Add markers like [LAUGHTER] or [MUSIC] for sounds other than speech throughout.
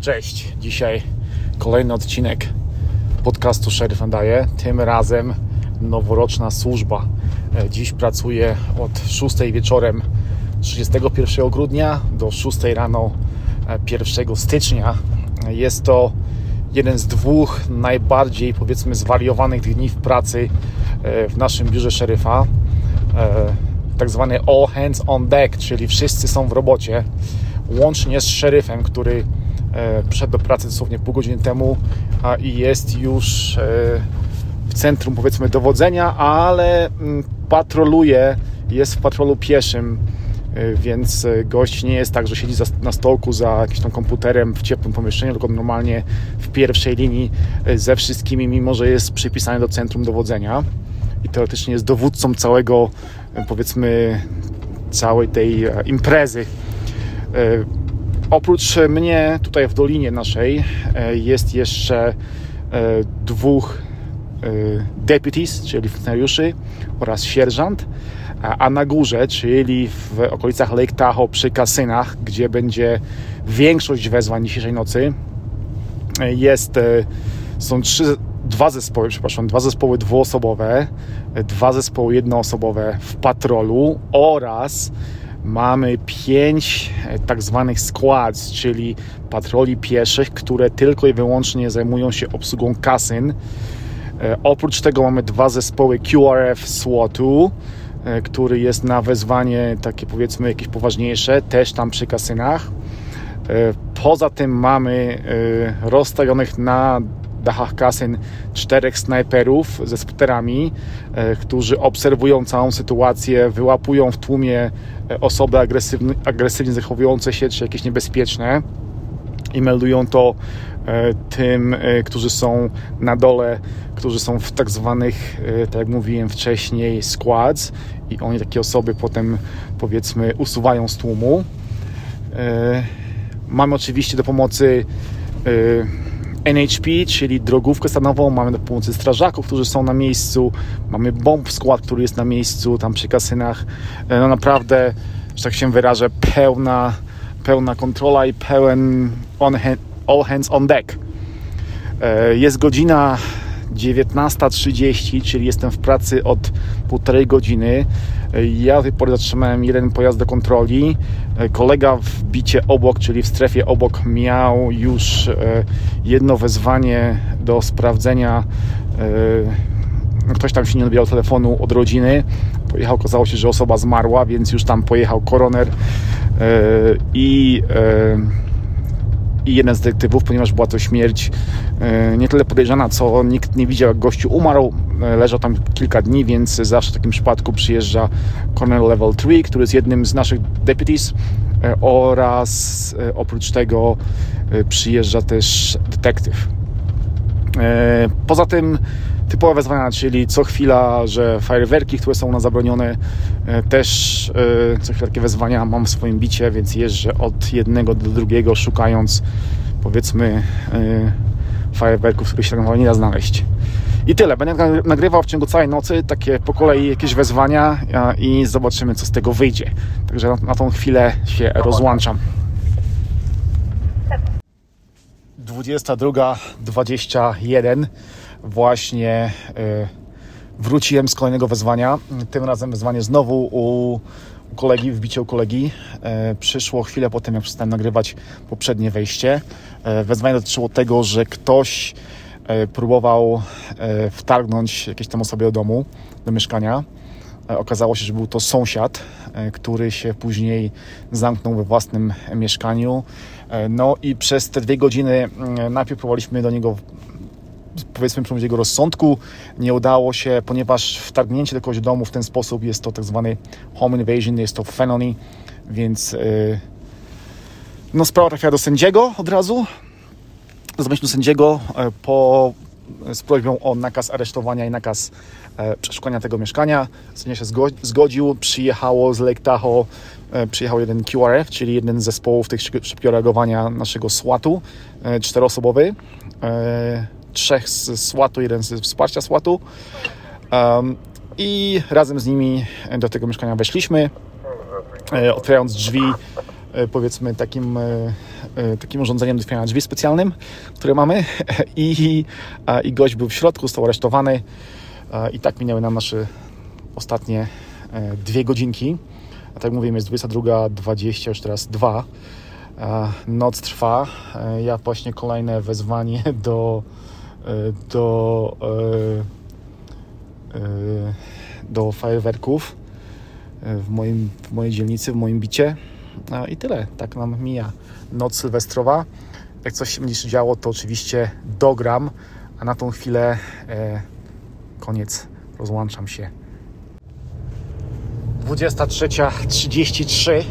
Cześć, dzisiaj kolejny odcinek podcastu Sheriff Daje. Tym razem noworoczna służba. E, Dziś pracuję od 6 wieczorem 31 grudnia do 6 rano e, 1 stycznia. E, Jest to jeden z dwóch najbardziej powiedzmy zwariowanych dni w pracy e, w naszym biurze szeryfa. Tak zwany all hands on deck, czyli wszyscy są w robocie, łącznie z szeryfem, który przyszedł do pracy dosłownie pół godziny temu i jest już e, w centrum powiedzmy dowodzenia, ale mm, patroluje, jest w patrolu pieszym, e, więc e, gość nie jest tak, że siedzi na stołku za jakimś tam komputerem w ciepłym pomieszczeniu, tylko normalnie w pierwszej linii e, ze wszystkimi, mimo że jest przypisany do centrum dowodzenia i teoretycznie jest dowódcą całego, e, powiedzmy, całej tej e, imprezy. Oprócz mnie tutaj w dolinie naszej e, jest jeszcze e, dwóch e, deputies, czyli funkcjonariuszy oraz sierżant, a na górze, czyli w okolicach Lake Tahoe przy kasynach, gdzie będzie większość wezwań dzisiejszej nocy, jest, są trzy, dwa zespoły, przepraszam, dwa zespoły dwuosobowe, dwa zespoły jednoosobowe w patrolu oraz mamy pięć e, tak zwanych squads, czyli patroli pieszych, które tylko i wyłącznie zajmują się obsługą kasyn. E, Oprócz tego mamy dwa zespoły QRF SWAT-u, e, który jest na wezwanie takie powiedzmy jakieś poważniejsze, też tam przy kasynach. Poza tym mamy rozstawionych na dachach kasyn czterech snajperów ze skuterami, e, którzy obserwują całą sytuację, wyłapują w tłumie e, osoby agresywnie, agresywnie zachowujące się czy jakieś niebezpieczne i meldują to e, tym, którzy są na dole, którzy są w tak zwanych, tak jak mówiłem wcześniej, squads i oni takie osoby potem powiedzmy usuwają z tłumu. Mamy oczywiście do pomocy NHP, czyli drogówkę stanową, mamy do pomocy strażaków, którzy są na miejscu, mamy bomb skład, który jest na miejscu, tam przy kasynach. E, No naprawdę, że tak się wyrażę, pełna, pełna kontrola i pełen on all hands on deck. E, Jest godzina 19.30, czyli jestem w pracy od półtorej godziny. Ja do tej pory zatrzymałem jeden pojazd do kontroli. Kolega w bicie obok, czyli w strefie obok, miał już e, jedno wezwanie do sprawdzenia. e, Ktoś tam się nie odbierał telefonu od rodziny. Pojechał, okazało się, że osoba zmarła, więc już tam pojechał koroner e, i e, i jeden z detektywów, ponieważ była to śmierć e, nie tyle podejrzana, co nikt nie widział, jak gościu umarł. E, Leżał tam kilka dni, więc zawsze w takim przypadku przyjeżdża Colonel Level 3, który jest jednym z naszych deputies e, oraz oprócz tego przyjeżdża też detektyw. Poza tym typowe wezwania, czyli co chwila, że fajerwerki, które są na zabronione, e, też e, co chwila takie wezwania mam w swoim bicie, więc jeżdżę od jednego do drugiego, szukając powiedzmy e, fajerwerków, których się tak nie da znaleźć. I tyle. Będę nagry- nagrywał w ciągu całej nocy takie po kolei jakieś wezwania i zobaczymy, co z tego wyjdzie. Także na, na tą chwilę się rozłączam. 22.21 właśnie y, wróciłem z kolejnego wezwania. Tym razem wezwanie znowu u, kolegi, wbicie u kolegi. E, Przyszło chwilę po tym, jak przestałem nagrywać poprzednie wejście. E, Wezwanie dotyczyło tego, że ktoś próbował wtargnąć jakieś tam osobie do domu, do mieszkania. Okazało się, że był to sąsiad, który się później zamknął we własnym mieszkaniu. No i przez te dwie godziny najpierw próbowaliśmy do niego powiedzmy przyjąć jego rozsądku. Nie udało się, ponieważ wtargnięcie do kogoś domu w ten sposób jest to tak zwany home invasion, jest to felony, więc yy, no sprawa trafiła do sędziego od razu. Do sędziego e, po, z prośbą o nakaz aresztowania i nakaz e, przeszukania tego mieszkania. Sędzia się zgo- zgodził, przyjechało z Lake Tahoe, e, przyjechał jeden QRF, czyli jeden z zespołów tych szyb- szybkiego reagowania naszego SWAT-u, e, czteroosobowy. Trzech z SWAT-u, jeden z wsparcia SWAT-u. Um, I razem z nimi do tego mieszkania weszliśmy. E, otwierając drzwi, powiedzmy takim, takim urządzeniem do otwierania drzwi specjalnym, które mamy [LAUGHS] i, i gość był w środku, został aresztowany i tak minęły nam nasze ostatnie dwie godzinki. A tak mówiłem, jest 22.20, już teraz 2. Noc trwa. Ja właśnie kolejne wezwanie [LAUGHS] do do do fajerwerków w, moim, w mojej dzielnicy, w moim bicie. I tyle. Tak nam mija noc sylwestrowa. Jak coś się będzie działo, to oczywiście dogram, a na tą chwilę e, koniec. Rozłączam się. 23.33 e,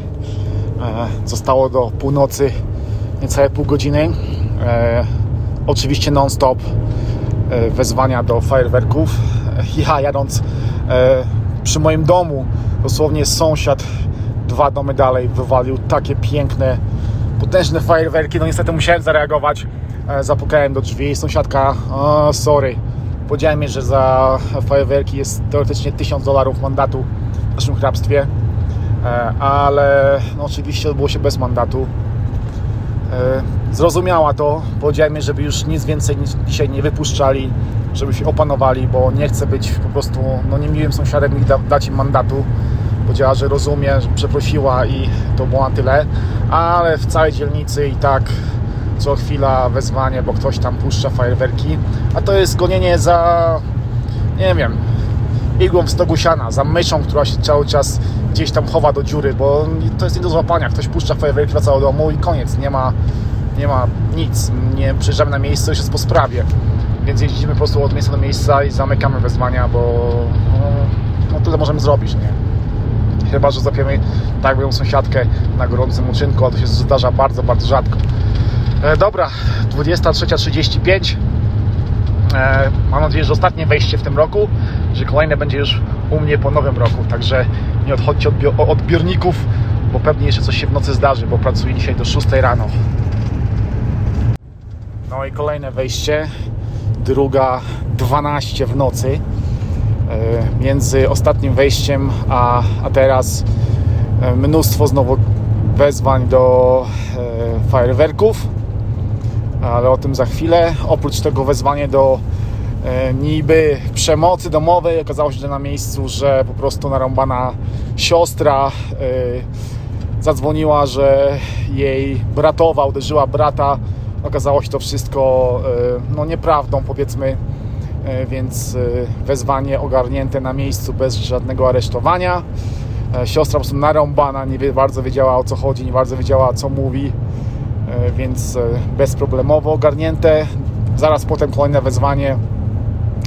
Zostało do północy niecałe pół godziny. Oczywiście non-stop e, wezwania do fajerwerków. [LAUGHS] Ja jadąc e, przy moim domu, dosłownie sąsiad dwa domy dalej wywalił takie piękne, potężne fajerwerki. No niestety musiałem zareagować. E, zapukałem do drzwi. Sąsiadka, o, sorry, powiedziałem mi, że za fajerwerki jest teoretycznie 1000 dolarów mandatu w naszym hrabstwie, ale no, oczywiście odbyło się bez mandatu. Zrozumiała to, powiedziałem żeby już nic więcej dzisiaj nie wypuszczali, żeby się opanowali, bo nie chcę być po prostu no, niemiłym sąsiadem i da, dać im mandatu. Powiedziała, że rozumie, że przeprosiła i to było na tyle, ale w całej dzielnicy i tak co chwila wezwanie, bo ktoś tam puszcza fajerwerki, a to jest gonienie za, nie wiem, igłą w stogu siana, za myszą, która się cały czas gdzieś tam chowa do dziury, bo to jest nie do złapania. Ktoś puszcza fajerwerki, wraca do domu i koniec. Nie ma, nie ma nic. Nie przyjeżdżamy na miejsce, już jest po sprawie. Więc jeździmy po prostu od miejsca do miejsca i zamykamy wezwania, bo no, no tyle możemy zrobić, nie? Chyba, że zapiemy tak moją sąsiadkę na gorącym uczynku, a to się zdarza bardzo, bardzo rzadko. E, dobra, 23.35 e, Mam nadzieję, że ostatnie wejście w tym roku, że kolejne będzie już u mnie po nowym roku, także nie odchodźcie od odbiorników, bo pewnie jeszcze coś się w nocy zdarzy, bo pracuję dzisiaj do 6 rano. No i kolejne wejście, druga 12 w nocy. E, między ostatnim wejściem a, a teraz e, mnóstwo znowu wezwań do e, fajerwerków, ale o tym za chwilę. Oprócz tego wezwanie do niby przemocy domowej okazało się, że na miejscu, że po prostu narąbana siostra zadzwoniła, że jej bratowa uderzyła brata Okazało się to wszystko e, no, nieprawdą, powiedzmy, e, więc e, wezwanie ogarnięte na miejscu bez żadnego aresztowania. Siostra po prostu narąbana, nie bardzo wiedziała o co chodzi, nie bardzo wiedziała co mówi, więc bezproblemowo ogarnięte. Zaraz potem kolejne wezwanie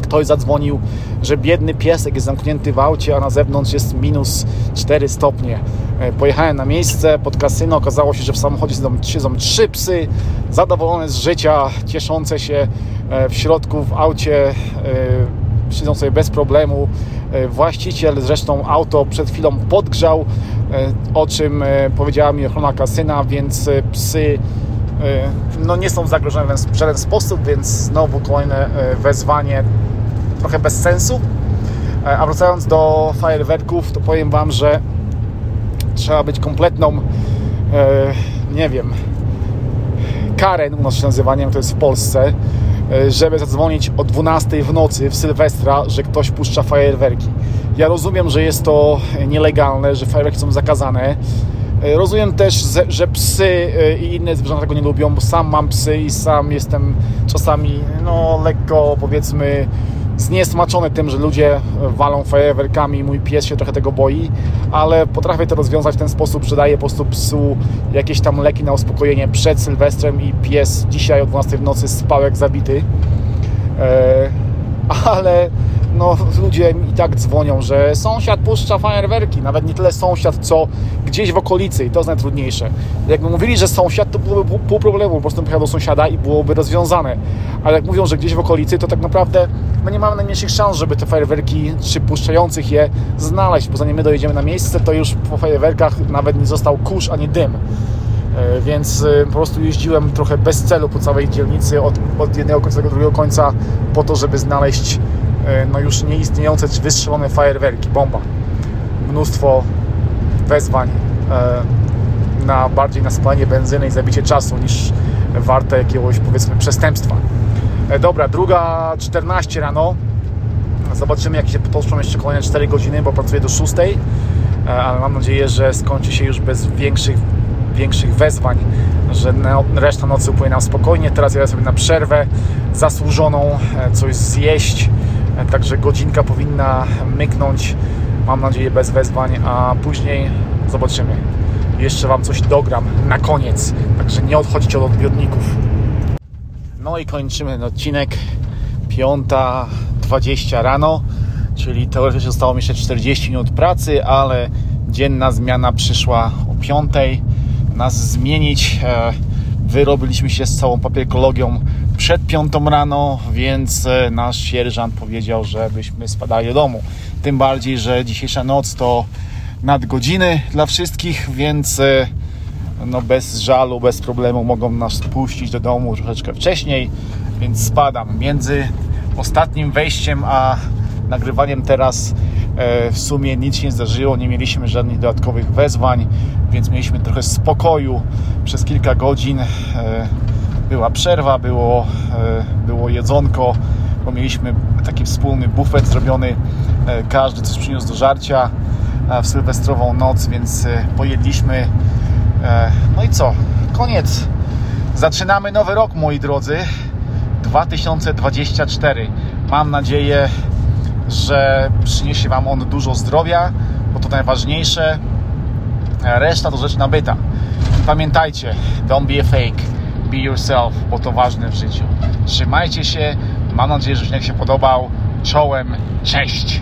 ktoś zadzwonił, że biedny piesek jest zamknięty w aucie, a na zewnątrz jest minus 4 stopnie. E, pojechałem na miejsce pod kasyno, okazało się, że w samochodzie siedzą, trzy psy, zadowolone z życia, cieszące się e, w środku w aucie, e, siedzą sobie bez problemu. Właściciel zresztą auto przed chwilą podgrzał, o czym powiedziała mi ochrona kasyna, więc psy no nie są zagrożone w żaden sposób, więc znowu kolejne wezwanie trochę bez sensu. A wracając do fajerwerków, to powiem Wam, że trzeba być kompletną, e, nie wiem, Karen u nas nazywaniem, to jest w Polsce, e, żeby zadzwonić o 12 w nocy w Sylwestra, że ktoś puszcza fajerwerki. Ja rozumiem, że jest to nielegalne, że fajerwerki są zakazane. E, rozumiem też, że psy i inne zwierzęta tego nie lubią, bo sam mam psy i sam jestem czasami no, lekko powiedzmy zniesmaczony tym, że ludzie walą fajerwerkami, mój pies się trochę tego boi, ale potrafię to rozwiązać w ten sposób, że daję po prostu psu jakieś tam leki na uspokojenie przed Sylwestrem i pies dzisiaj o 12 w nocy spał jak zabity. E, [LAUGHS] ale no, ludzie i tak dzwonią, że sąsiad puszcza fajerwerki. Nawet nie tyle sąsiad, co gdzieś w okolicy i to jest najtrudniejsze. Jakby mówili, że sąsiad, to byłoby pół problemu, po prostu pojechał do sąsiada i byłoby rozwiązane. Ale jak mówią, że gdzieś w okolicy, to tak naprawdę my nie mamy najmniejszych szans, żeby te fajerwerki, czy puszczających je znaleźć, bo zanim my dojedziemy na miejsce, to już po fajerwerkach nawet nie został kurz ani dym e, więc e, po prostu jeździłem trochę bez celu po całej dzielnicy od, od jednego końca do drugiego końca po to, żeby znaleźć no już nieistniejące czy wystrzelone fajerwerki, bomba. Mnóstwo wezwań. E, na bardziej na spalanie benzyny i zabicie czasu niż warte jakiegoś powiedzmy przestępstwa. E, dobra, druga 14 rano. Zobaczymy jak się potoczą jeszcze kolejne 4 godziny, bo pracuję do 6. E, ale mam nadzieję, że skończy się już bez większych, większych wezwań, że reszta nocy upłynie nam spokojnie. Teraz jadę sobie na przerwę zasłużoną, e, coś zjeść, także godzinka powinna myknąć. Mam nadzieję bez wezwań, a później zobaczymy. Jeszcze Wam coś dogram na koniec, także nie odchodźcie od odbiorników. No i kończymy ten odcinek 5.20 rano, czyli teoretycznie zostało mi jeszcze 40 minut pracy, ale dzienna zmiana przyszła o 5. Nas zmienić. E, wyrobiliśmy się z całą papierkologią przed 5 rano, więc e, nasz sierżant powiedział, żebyśmy spadali do domu. Tym bardziej, że dzisiejsza noc to nadgodziny dla wszystkich, więc e, no bez żalu, bez problemu mogą nas puścić do domu troszeczkę wcześniej, więc spadam. Między ostatnim wejściem a nagrywaniem teraz e, w sumie nic się nie zdarzyło, nie mieliśmy żadnych dodatkowych wezwań, więc mieliśmy trochę spokoju przez kilka godzin. E, była przerwa, było, było jedzonko, bo mieliśmy taki wspólny bufet zrobiony, każdy coś przyniósł do żarcia w sylwestrową noc, więc pojedliśmy E, no i co? Koniec. Zaczynamy nowy rok, moi drodzy. 2024. Mam nadzieję, że przyniesie Wam on dużo zdrowia, bo to najważniejsze. E, reszta to rzecz nabyta. Pamiętajcie, don't be a fake, be yourself, bo to ważne w życiu. Trzymajcie się. Mam nadzieję, że odcinek się podobał. Czołem. Cześć.